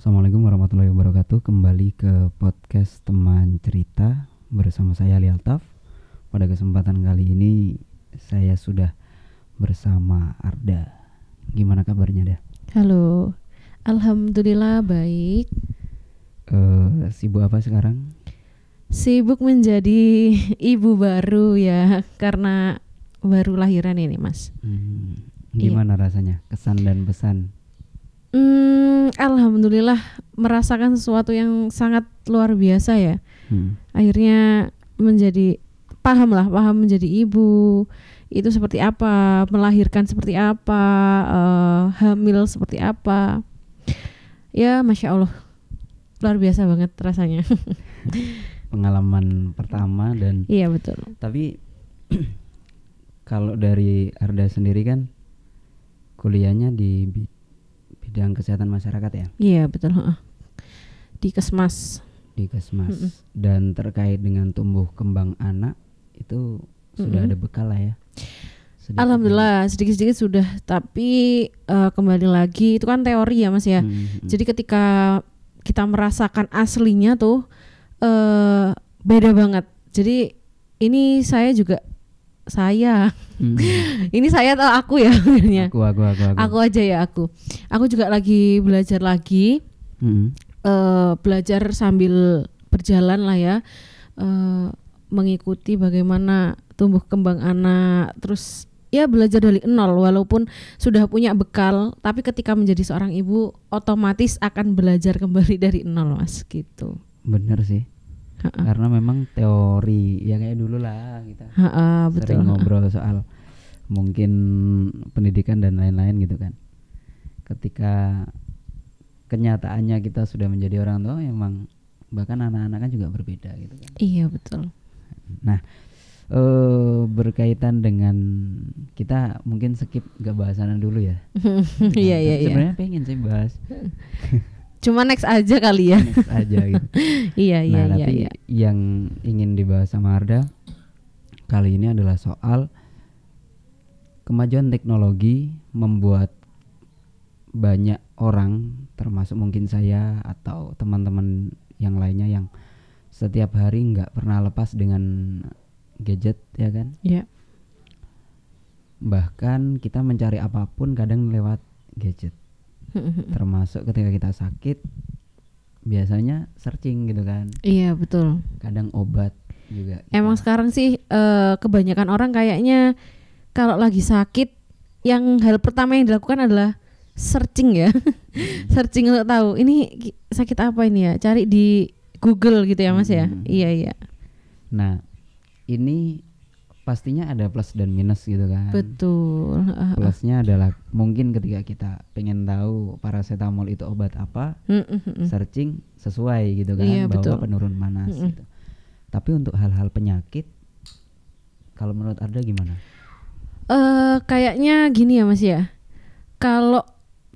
Assalamualaikum warahmatullahi wabarakatuh. Kembali ke podcast teman cerita bersama saya Ali Altaf. Pada kesempatan kali ini saya sudah bersama Arda. Gimana kabarnya dah? Halo, alhamdulillah baik. Eh, sibuk apa sekarang? Sibuk menjadi ibu baru ya, karena baru lahiran ini, Mas. Hmm, Iya. gimana rasanya? Kesan dan pesan? Hmm, alhamdulillah merasakan sesuatu yang sangat luar biasa ya. Hmm. Akhirnya menjadi paham lah, paham menjadi ibu itu seperti apa, melahirkan seperti apa, eh, hamil seperti apa. Ya, masya Allah, luar biasa banget rasanya. Pengalaman pertama dan iya betul. tapi kalau dari Arda sendiri kan kuliahnya di bidang kesehatan masyarakat ya Iya betul. heeh. Di kesmas. di Kesmas Mm-mm. dan terkait dengan tumbuh kembang anak itu sudah Mm-mm. ada bekal lah ya. Sedikit Alhamdulillah sedikit-sedikit sudah. Tapi eh, kembali lagi itu kan teori ya mas ya. dulu. Mm-mm. Jadi ketika kita merasakan aslinya tuh eh beda banget. Jadi ini saya juga saya. Mm. ini saya atau aku ya akhirnya. aku, aku, aku, aku. Aku aja ya aku. Aku juga lagi belajar lagi. Mm-mm. eh, belajar sambil berjalan lah ya eh, mengikuti bagaimana tumbuh kembang anak terus ya belajar dari nol walaupun sudah punya bekal tapi ketika menjadi seorang ibu otomatis akan belajar kembali dari nol mas gitu Bener sih. Ha-ha. Karena memang teori ya kayak dulu lah kita Ha-ha, betul sering ngobrol soal mungkin pendidikan dan lain-lain gitu kan. Ketika kenyataannya kita sudah menjadi orang tua memang bahkan anak-anak kan juga berbeda gitu kan. iya betul Nah, eh berkaitan dengan kita mungkin skip gak bahasannya dulu ya. iya Nah, iya iya Sebenarnya pengen sih bahas cuma next aja kali ya next aja gitu. iya iya nah, iya tapi iya yang ingin dibahas sama Arda kali ini adalah soal kemajuan teknologi membuat banyak orang termasuk mungkin saya atau teman-teman yang lainnya yang setiap hari nggak pernah lepas dengan gadget ya kan Iya. bahkan kita mencari apa pun kadang lewat gadget termasuk ketika kita sakit biasanya searching gitu kan iya betul kadang obat juga kita- Emang sekarang sih eh, kebanyakan orang kayaknya kalau lagi sakit yang hal pertama yang dilakukan adalah searching ya. searching untuk tahu ini ki- sakit apa ini ya. Cari di Google gitu ya Mas ya. Hmm. Iya iya. nah ini pastinya ada plus dan minus gitu kan Betul. Plusnya adalah mungkin ketika kita pengen tahu paracetamol itu obat apa Mm, mm, mm, mm. searching sesuai gitu kan Iya, bahwa betul. penurun panas Mm-mm. gitu tapi untuk hal-hal penyakit kalau menurut Arda gimana Eh, kayaknya gini ya Mas ya. Kalau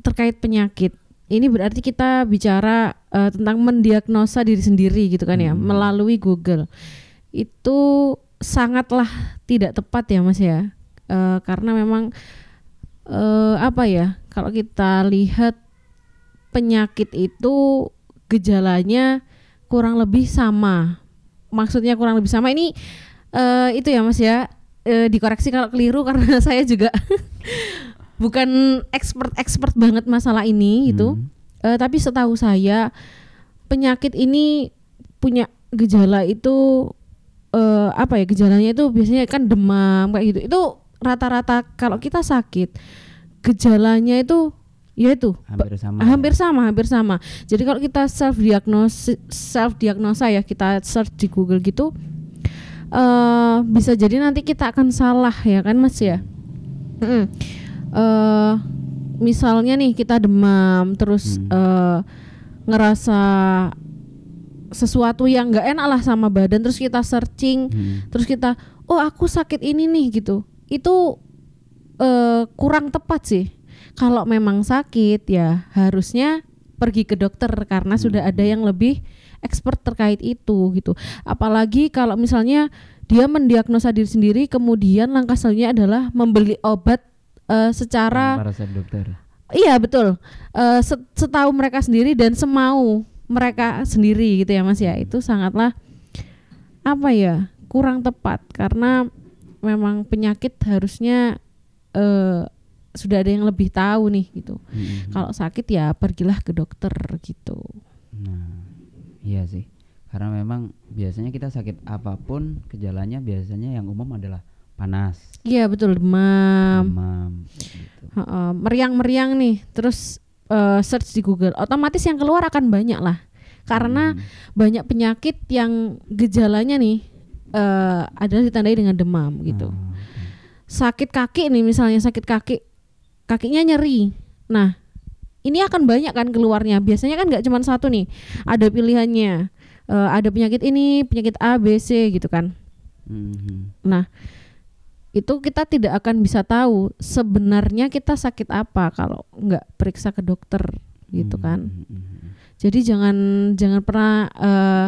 terkait penyakit, ini berarti kita bicara eh, tentang mendiagnosa diri sendiri gitu kan ya Hmm. melalui Google. Itu sangatlah tidak tepat ya Mas ya. Eh, karena memang eh, apa ya? Kalau kita lihat penyakit itu gejalanya kurang lebih sama. Maksudnya kurang lebih sama ini eh, itu ya Mas ya eh, dikoreksi kalau keliru karena saya juga bukan expert-expert banget masalah ini gitu. Hmm. Eh, tapi setahu saya penyakit ini punya gejala itu eh, apa ya gejalanya itu biasanya kan demam kayak gitu. Itu rata-rata kalau kita sakit gejalanya itu ya itu hampir sama hampir ya? sama hampir sama jadi kalau kita self diagnosis self diagnosa ya kita search di Google gitu eh bisa jadi nanti kita akan salah ya kan mas ya Mm-mm. Eh, misalnya nih kita demam terus Hmm. eh, ngerasa sesuatu yang nggak enak lah sama badan terus kita searching Hmm. terus kita oh aku sakit ini nih gitu. Itu eh, kurang tepat sih. Kalau memang sakit ya harusnya pergi ke dokter karena sudah ada yang lebih expert terkait itu gitu. Apalagi kalau misalnya dia mendiagnosa diri sendiri kemudian langkah selanjutnya adalah membeli obat eh, secara Tanpa resep dokter. Iya betul. Eh, set- setahu mereka sendiri dan semau mereka sendiri gitu ya Mas ya. Itu sangatlah apa ya? kurang tepat karena memang penyakit harusnya eh sudah ada yang lebih tahu nih gitu. Mm-mm. Kalau sakit ya pergilah ke dokter gitu. Nah, iya sih. Karena memang biasanya kita sakit apa pun gejalanya biasanya yang umum adalah panas, Iya betul demam, demam, gitu. Meriang-meriang nih. Terus eh, search di Google, otomatis yang keluar akan banyak lah. Karena Hmm. banyak penyakit yang gejalanya nih eh adalah ditandai dengan demam gitu. Oke. Sakit kaki nih misalnya sakit kaki, kakinya nyeri. Nah, ini akan banyak kan keluarnya. Biasanya kan nggak cuma satu nih, ada pilihannya. Eh, ada penyakit ini, penyakit A, B, C gitu kan. Mhm. Nah, itu kita tidak akan bisa tahu sebenarnya kita sakit apa kalau nggak periksa ke dokter gitu kan. Mhm, mhm. Jadi jangan jangan pernah eh,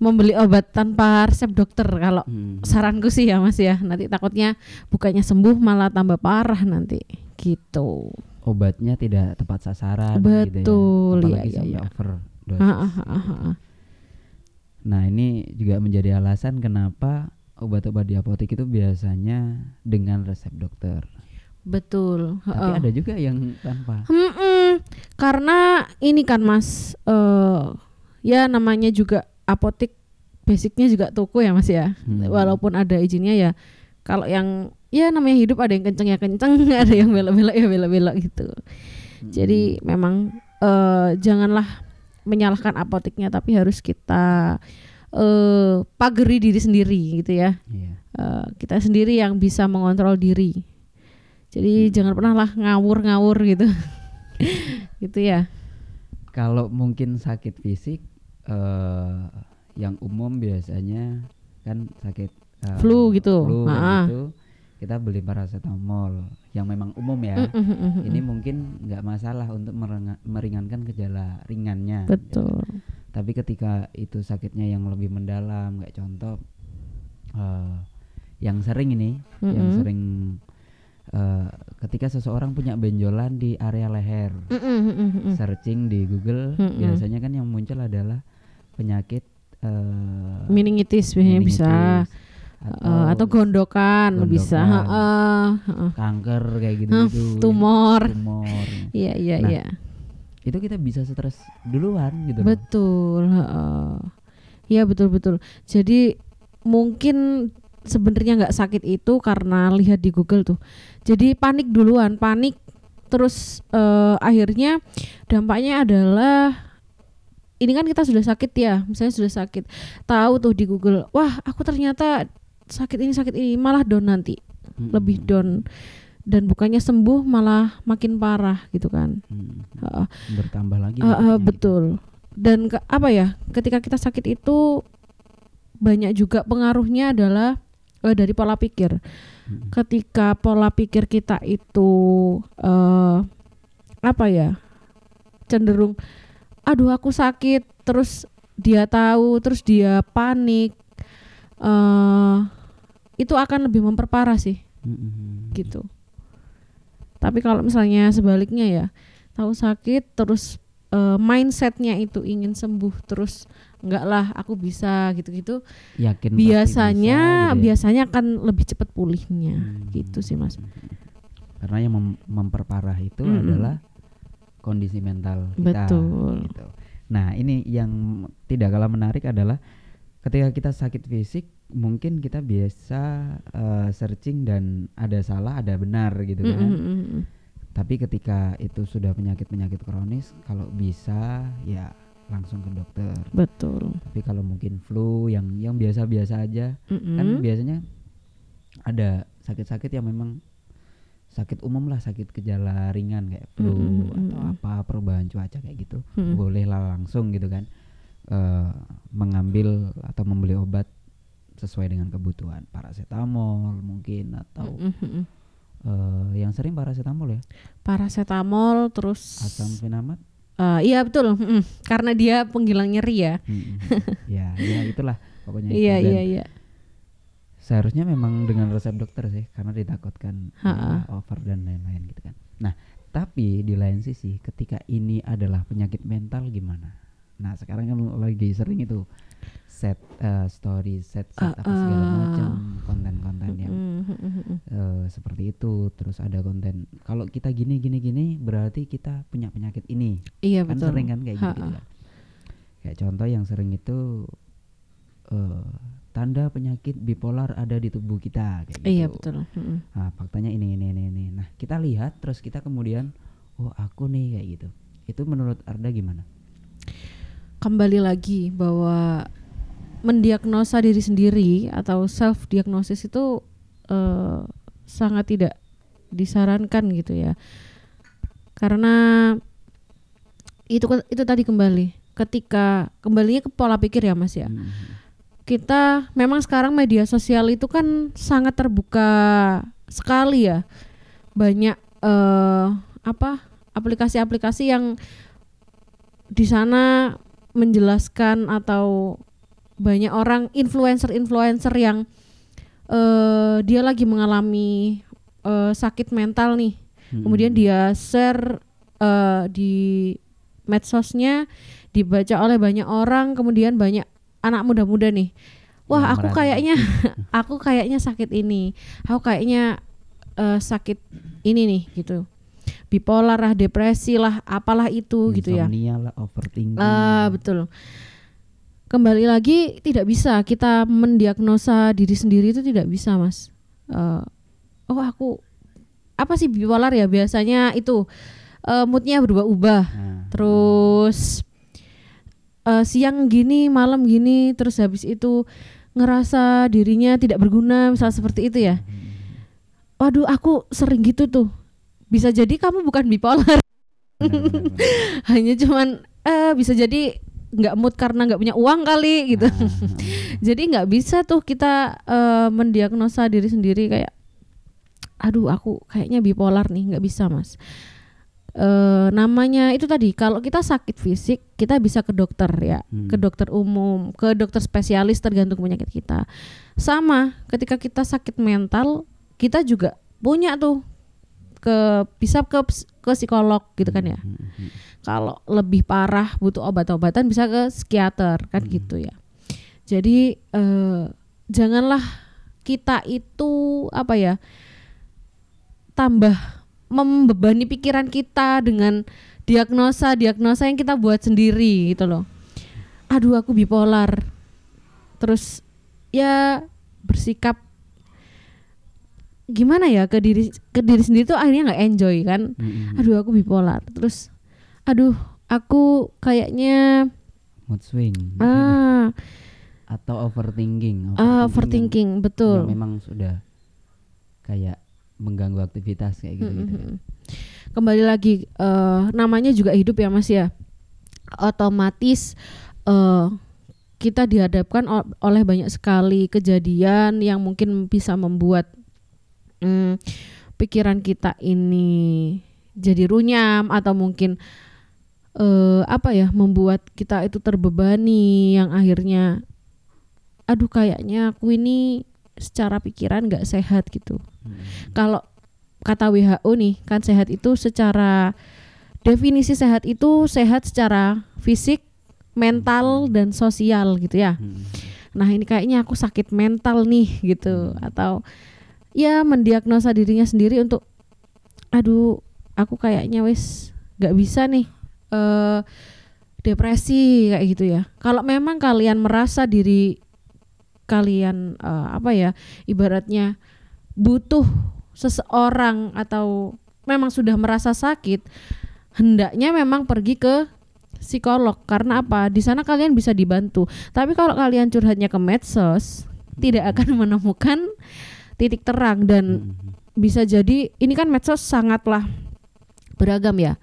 membeli obat tanpa resep dokter kalau saranku sih ya Mas ya. Nanti takutnya bukannya sembuh malah tambah parah nanti gitu. Obatnya tidak tepat sasaran Betul, gitu ya. iya, Apalagi iya, iya. overdosis. Ah, ah, ah, ah, ah. Nah, ini juga menjadi alasan kenapa obat-obat di apotek itu biasanya dengan resep dokter. Betul. Tapi heeh. ada juga yang tanpa. Mm-mm. Karena ini kan Mas, eh ya namanya juga apotek, basicnya juga toko ya Mas ya. Hmm. Walaupun ada izinnya ya, kalau yang ya namanya hidup ada yang kenceng ya kenceng, ada yang belok-belok ya belok-belok gitu. Jadi memang eh janganlah menyalahkan apoteknya, tapi harus kita pageri diri sendiri gitu ya. Iya. Eh, kita sendiri yang bisa mengontrol diri. Jadi jangan pernah lah ngawur-ngawur gitu. gitu ya. Kalau mungkin sakit fisik eh yang umum biasanya kan sakit eh, Flu gitu. flu gitu, kita beli paracetamol yang memang umum ya. Mm, Ini mungkin nggak masalah untuk meringankan gejala ringannya. gitu. Tapi ketika itu sakitnya yang lebih mendalam, kayak contoh eh, yang sering ini, yang Mm-mm. sering eh, ketika seseorang punya benjolan di area leher, Mm, mm, mm, mm, mm. searching di Google, Mm-mm. biasanya kan yang muncul adalah penyakit eh, Meningitis biasanya bisa meningitis Eh, atau gondokan, gondokan. bisa. Heeh, heeh. kanker kayak gitu gitu tumor. tumor Iya iya Nah, iya. Itu kita bisa stres duluan gitu. Betul. heeh. Iya betul betul. Jadi mungkin sebenarnya nggak sakit itu karena lihat di Google tuh. Jadi panik duluan, panik terus eh, akhirnya dampaknya adalah ini kan kita sudah sakit ya, misalnya sudah sakit, tahu tuh di Google, wah aku ternyata sakit ini sakit ini malah down nanti, lebih down dan bukannya sembuh malah makin parah gitu kan. Mm. Heeh. bertambah lagi penyakitnya gitu. betul. Dan ke- apa ya? Ketika kita sakit itu banyak juga pengaruhnya adalah eh, dari pola pikir. Mm. Ketika pola pikir kita itu eh apa ya? cenderung aduh aku sakit, terus dia tahu, terus dia panik. eh itu akan lebih memperparah sih Mm-mm. gitu. Tapi kalau misalnya sebaliknya ya, tahu sakit terus eh, mindsetnya itu ingin sembuh terus enggak lah aku bisa gitu-gitu. yakin Biasanya bisa, gitu ya. biasanya akan lebih cepat pulihnya Hmm. gitu sih mas. karena yang mem- memperparah itu Mm-mm. adalah kondisi mental kita Betul. gitu. Nah, ini yang tidak kalah menarik adalah ketika kita sakit fisik mungkin kita biasa eh, searching dan ada salah, ada benar gitu Mm, kan. mm. Tapi ketika itu sudah penyakit-penyakit kronis, kalau bisa ya langsung ke dokter. Betul. Tapi kalau mungkin flu yang yang biasa-biasa aja, Mm, kan mm. biasanya ada sakit-sakit yang memang sakit umum lah, sakit gejala ringan kayak flu Mm, mm, mm, atau apa perubahan cuaca kayak gitu. Mm. Bolehlah langsung gitu kan eh, mengambil atau membeli obat sesuai dengan kebutuhan, paracetamol mungkin atau Mm, mm, mm. eh, yang sering paracetamol ya, Paracetamol terus asam fenamat. eh, iya betul. mm, mm. Karena dia penghilang nyeri ya. Mm, mm, mm. ya, ya itulah pokoknya. itu. Iya iya iya. Seharusnya memang dengan resep dokter sih, karena ditakutkan Ha-ha. ya, over dan lain-lain gitu kan. Nah, tapi di lain sisi ketika ini adalah penyakit mental gimana nah sekarang kan lagi sering itu set eh, story set set Uh, apa segala uh. macam konten-konten yang eh, seperti itu. Terus ada konten kalau kita gini gini gini berarti kita punya penyakit ini. Iya kan betul. sering kan kayak gitu, kan kayak contoh yang sering itu eh, tanda penyakit bipolar ada di tubuh kita kayak gitu. Iya betul. Nah faktanya ini ini ini ini. Nah kita lihat terus kita kemudian oh aku nih kayak gitu. Itu menurut Arda gimana Kembali lagi bahwa mendiagnosa diri sendiri atau self diagnosis itu eh, sangat tidak disarankan gitu ya. Karena itu itu tadi kembali ketika kembalinya ke pola pikir ya Mas ya. Hmm. kita memang sekarang media sosial itu kan sangat terbuka sekali ya banyak eh, apa aplikasi-aplikasi yang di sana menjelaskan atau banyak orang influencer-influencer yang eh, dia lagi mengalami eh, sakit mental nih. Hmm. kemudian dia share eh, di medsosnya dibaca oleh banyak orang kemudian banyak anak muda-muda nih. Wah aku kayaknya aku kayaknya sakit ini. Aku kayaknya eh, sakit ini nih gitu bipolar lah depresi lah apalah itu gitu ya. Insomnia lah overthinking. Ah betul. Kembali lagi tidak bisa kita mendiagnosa diri sendiri itu tidak bisa mas. Eh, oh aku apa sih bipolar ya? Biasanya itu eh, moodnya berubah-ubah. Nah, terus eh, siang gini malam gini terus habis itu ngerasa dirinya tidak berguna misal seperti itu ya. Hmm. waduh aku sering gitu tuh bisa jadi kamu bukan bipolar. Hanya cuman eh bisa jadi nggak mood karena nggak punya uang kali gitu. Nah, jadi nggak bisa tuh kita eh, mendiagnosa diri sendiri kayak aduh aku kayaknya bipolar nih nggak bisa mas. Eh namanya itu tadi kalau kita sakit fisik kita bisa ke dokter ya Hmm. ke dokter umum ke dokter spesialis tergantung penyakit kita. Sama ketika kita sakit mental kita juga punya tuh ke bisa ke ke psikolog gitu kan ya Hmm, hmm. kalau lebih parah butuh obat-obatan bisa ke psikiater kan Hmm. gitu ya jadi eh, janganlah kita itu apa ya tambah membebani pikiran kita dengan diagnosa diagnosa yang kita buat sendiri gitu loh aduh aku bipolar terus ya bersikap gimana ya ke diri ke diri sendiri tuh akhirnya nggak enjoy kan? Hmm, hmm. aduh aku bipolar. Terus aduh aku kayaknya mood swing. Ah, atau overthinking ah Overthinking. overthinking yang- betul. yang memang sudah kayak mengganggu aktivitas kayak gitu gitu Mm-mm. kembali lagi eh, namanya juga hidup ya mas ya. Otomatis eh, kita dihadapkan oleh banyak sekali kejadian yang mungkin bisa membuat mm, pikiran kita ini jadi runyam atau mungkin eh, apa ya membuat kita itu terbebani yang akhirnya aduh kayaknya aku ini secara pikiran nggak sehat gitu Hmm. kalau kata WHO nih kan sehat itu secara definisi sehat itu sehat secara fisik, mental dan sosial gitu ya. Hmm. Nah, ini kayaknya aku sakit mental nih gitu atau ya mendiagnosa dirinya sendiri untuk aduh, aku kayaknya wis nggak bisa nih eh depresi kayak gitu ya. Kalau memang kalian merasa diri kalian eh, apa ya, ibaratnya butuh seseorang atau memang sudah merasa sakit, hendaknya memang pergi ke psikolog karena apa? Di sana kalian bisa dibantu. Tapi kalau kalian curhatnya ke medsos, tidak akan menemukan titik terang dan Hmm. bisa jadi ini kan medsos sangatlah beragam ya.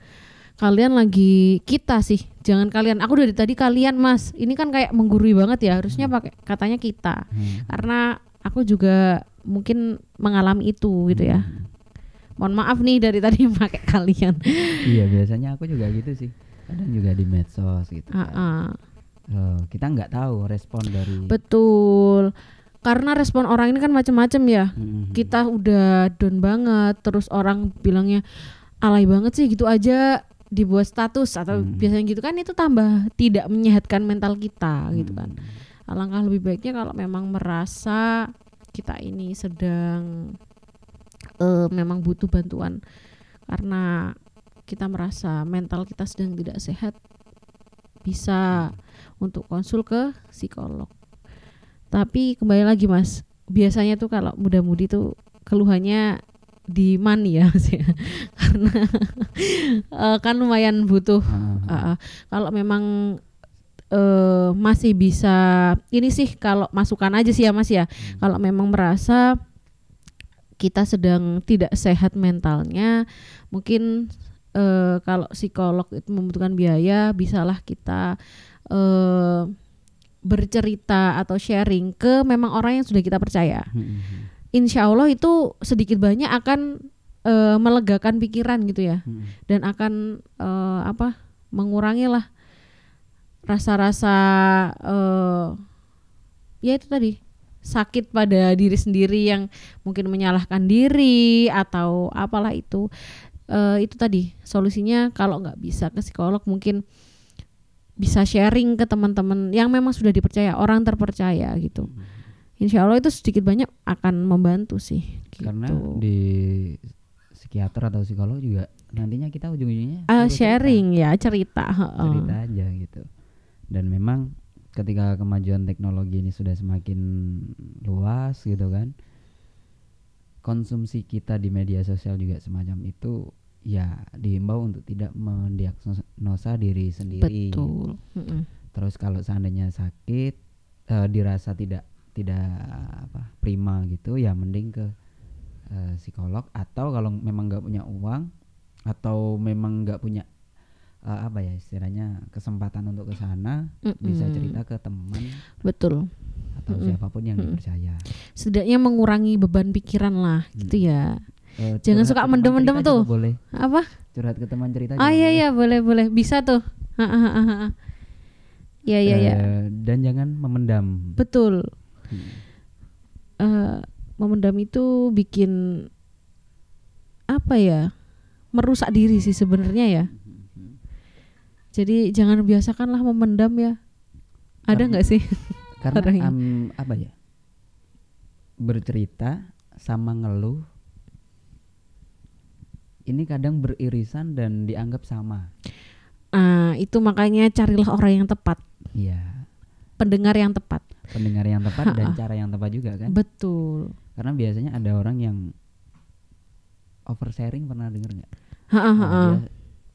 Kalian lagi kita sih, jangan kalian. Aku dari tadi kalian mas. Ini kan kayak menggurui banget ya. Harusnya pakai katanya kita Hmm. karena aku juga mungkin mengalami itu gitu ya. Hmm. Mohon maaf nih dari tadi pakai kalian. iya biasanya aku juga gitu sih kadang juga di medsos gitu Ah, kan. ah. Eh, kita nggak tahu respon dari Betul. Karena respon orang ini kan macam-macam ya. Hmm. Kita udah down banget, terus orang bilangnya alay banget sih gitu aja dibuat status atau Hmm. biasanya gitu kan itu tambah tidak menyehatkan mental kita gitu kan. Hmm. Alangkah lebih baiknya kalau memang merasa kita ini sedang eh, memang butuh bantuan karena kita merasa mental kita sedang tidak sehat bisa untuk konsul ke psikolog. Tapi kembali lagi Mas, biasanya tuh kalau muda-mudi tuh keluhannya di mani ya Mas ya. Karena eh, kan lumayan butuh Ah, ah. kalau memang eh masih bisa ini sih kalau masukan aja sih ya Mas ya. Kalau memang merasa kita sedang tidak sehat mentalnya, mungkin eh kalau psikolog itu membutuhkan biaya, bisalah kita eh bercerita atau sharing ke memang orang yang sudah kita percaya. Hmm. Insya Allah itu sedikit banyak akan eh, melegakan pikiran gitu ya Hmm. dan akan eh, apa mengurangi lah rasa-rasa eh, ya itu tadi sakit pada diri sendiri yang mungkin menyalahkan diri atau apalah itu Eh, itu tadi solusinya kalau nggak bisa ke psikolog mungkin bisa sharing ke teman-teman yang memang sudah dipercaya orang terpercaya gitu Insya Allah itu sedikit banyak akan membantu sih Karena gitu. di psikiater atau psikolog juga nantinya kita ujung-ujungnya Ah, suruh cerita. sharing ya cerita cerita aja gitu dan memang ketika kemajuan teknologi ini sudah semakin luas gitu kan konsumsi kita di media sosial juga semacam itu ya diimbau untuk tidak mendiagnosa diri sendiri. Betul. Mm-mm. terus kalau seandainya sakit eh, dirasa tidak tidak apa prima gitu ya mending ke eh, psikolog. Atau kalau memang nggak punya uang atau memang nggak punya eh, apa ya istilahnya kesempatan untuk ke sana bisa cerita ke teman betul. atau Mm-mm. siapa pun yang Mm-mm. dipercaya. Setidaknya mengurangi beban pikiran lah gitu ya Eh, Jangan suka mendem-mendem tuh. boleh. Apa? Curhat ke teman cerita ah iya boleh. iya boleh boleh. Bisa tuh. Ya ya ya dan jangan memendam. Betul. Hmm. Eh, memendam itu bikin apa ya? Merusak diri sih sebenarnya ya. Jadi jangan biasakanlah memendam ya. Ada nggak sih? karena am- apa ya? Bercerita sama ngeluh ini kadang beririsan dan dianggap sama. Ah, itu makanya carilah orang yang tepat. Iya. Pendengar yang tepat. Pendengar yang tepat dan cara yang tepat juga kan? Betul. Karena biasanya ada orang yang oversharing pernah denger nggak? Nah,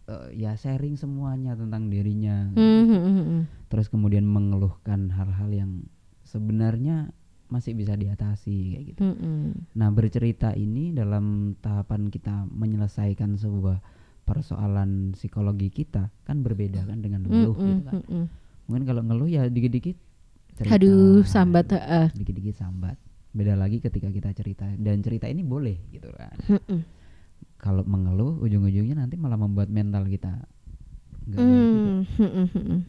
eh, ya sharing semuanya tentang dirinya. Hmm, hmm. terus kemudian mengeluhkan hal-hal yang sebenarnya masih bisa diatasi kayak gitu Hmm, hmm. Nah, bercerita ini dalam tahapan kita menyelesaikan sebuah persoalan psikologi kita kan berbeda kan dengan ngeluh hmm, gitu kan. hmm, hmm. Mungkin kalau ngeluh ya dikit-dikit cerita. aduh sambat ha. Dikit-dikit sambat. Beda lagi ketika kita cerita dan cerita ini boleh gitu kan. Hmm, hmm. Kalau mengeluh ujung-ujungnya nanti malah membuat mental kita. Hmm, hmm, hmm, hmm.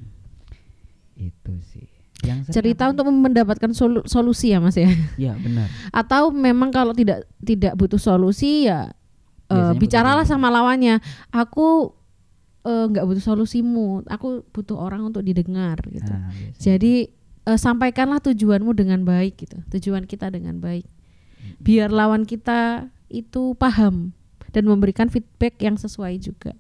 Itu sih. Yang cerita apa untuk mendapatkan solu- solusi ya mas ya? Ya, benar. atau memang kalau tidak tidak butuh solusi ya eh, Biasanya bicaralah sama lawannya. Aku eh, nggak butuh solusimu. Aku butuh orang untuk didengar gitu. Nah, biasanya. jadi eh, sampaikanlah tujuanmu dengan baik gitu. Tujuan kita dengan baik. Biar lawan kita itu paham dan memberikan feedback yang sesuai juga.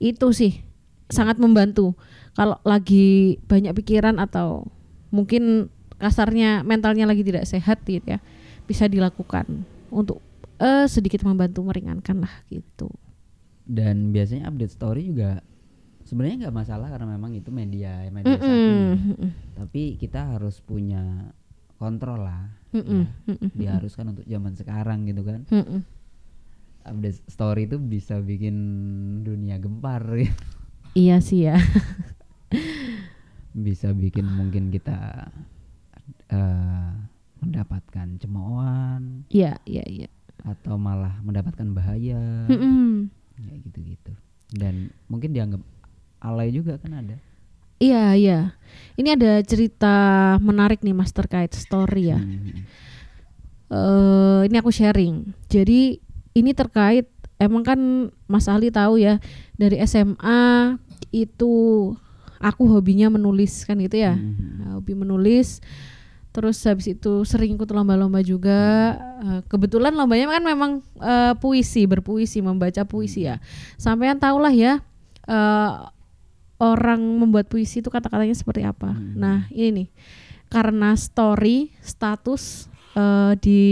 Itu sih sangat membantu kalau lagi banyak pikiran atau mungkin kasarnya mentalnya lagi tidak sehat gitu ya bisa dilakukan untuk eh, sedikit membantu meringankan lah gitu dan biasanya update story juga sebenarnya nggak masalah karena memang itu media media saat Mm-mm, ini. mm-mm, tapi kita harus punya kontrol lah mm-mm, ya. mm-mm, diharuskan untuk zaman sekarang gitu kan mm-mm. update story itu bisa bikin dunia gempar gitu. Iya sih ya bisa bikin mungkin kita eh, mendapatkan cemoohan iya iya iya atau malah mendapatkan bahaya Mm-mm. ya gitu-gitu dan mungkin dianggap alay juga kan ada Iya, iya. Ini ada cerita menarik nih Mas terkait story ya. Hmm. Eh ini aku sharing. Jadi ini terkait emang kan Mas Ali tahu ya dari SMA itu aku hobinya menulis kan gitu ya? Mhm. hobi menulis. Terus habis itu sering ikut lomba-lomba juga. Eh, kebetulan lombanya kan memang eh, puisi berpuisi membaca puisi ya. Sampean tahu lah ya eh, orang membuat puisi itu kata-katanya seperti apa. Hmm. nah ini nih. Karena story status eh, di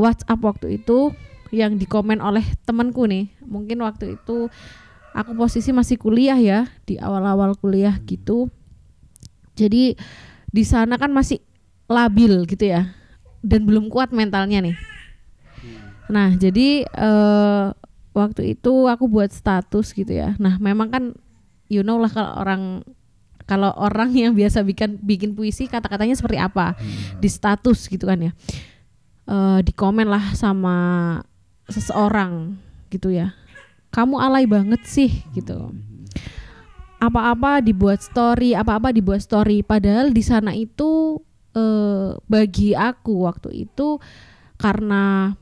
WhatsApp waktu itu yang dikomen oleh temanku nih. Mungkin waktu itu aku posisi masih kuliah ya di awal-awal kuliah gitu. Jadi di sana kan masih labil gitu ya dan belum kuat mentalnya nih. Nah jadi eh, waktu itu aku buat status gitu ya. Nah memang kan you know lah kalau orang kalau orang yang biasa bikin bikin puisi kata-katanya seperti apa? Di status gitu kan ya. Eh di komen lah sama seseorang gitu ya kamu alay banget sih gitu. Apa-apa dibuat story apa-apa dibuat story. Padahal di sana itu eh, bagi aku waktu itu karena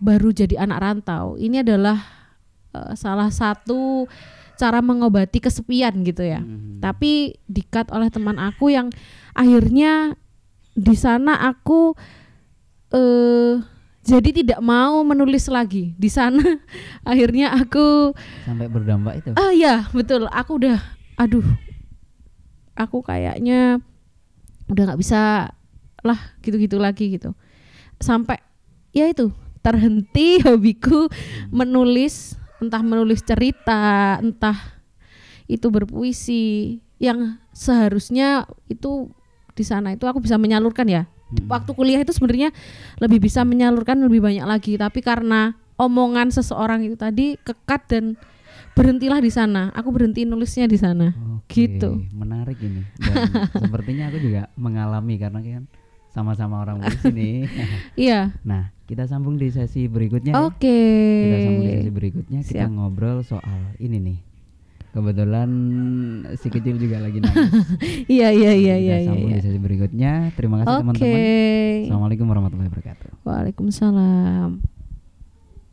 baru jadi anak rantau ini adalah eh, salah satu cara mengobati kesepian gitu ya. Mhm. tapi dikat oleh teman aku yang akhirnya di sana aku eh jadi tidak mau menulis lagi. Di sana akhirnya aku sampai berdampak itu? Ah ya betul. Aku udah aduh. Aku kayaknya udah nggak bisa lah gitu-gitu lagi gitu. Sampai ya itu terhenti hobiku menulis entah menulis cerita entah itu berpuisi. Yang seharusnya itu di sana itu aku bisa menyalurkan ya Waktu kuliah itu sebenarnya lebih bisa menyalurkan lebih banyak lagi. Tapi karena omongan seseorang itu tadi kekat dan berhentilah di sana. Aku berhenti nulisnya di sana. Oke, gitu. menarik ini. Dan sepertinya aku juga mengalami karena kan sama-sama orang puisi nih iya. Nah kita sambung di sesi berikutnya ya. oke. Kita sambung di sesi berikutnya. Kita Siap. ngobrol soal ini nih kebetulan si kecil juga lagi nangis. Iya iya iya kita iya iya sambung iya. di sesi berikutnya. Terima kasih teman-teman. Assalamualaikum warahmatullahi wabarakatuh. Waalaikumsalam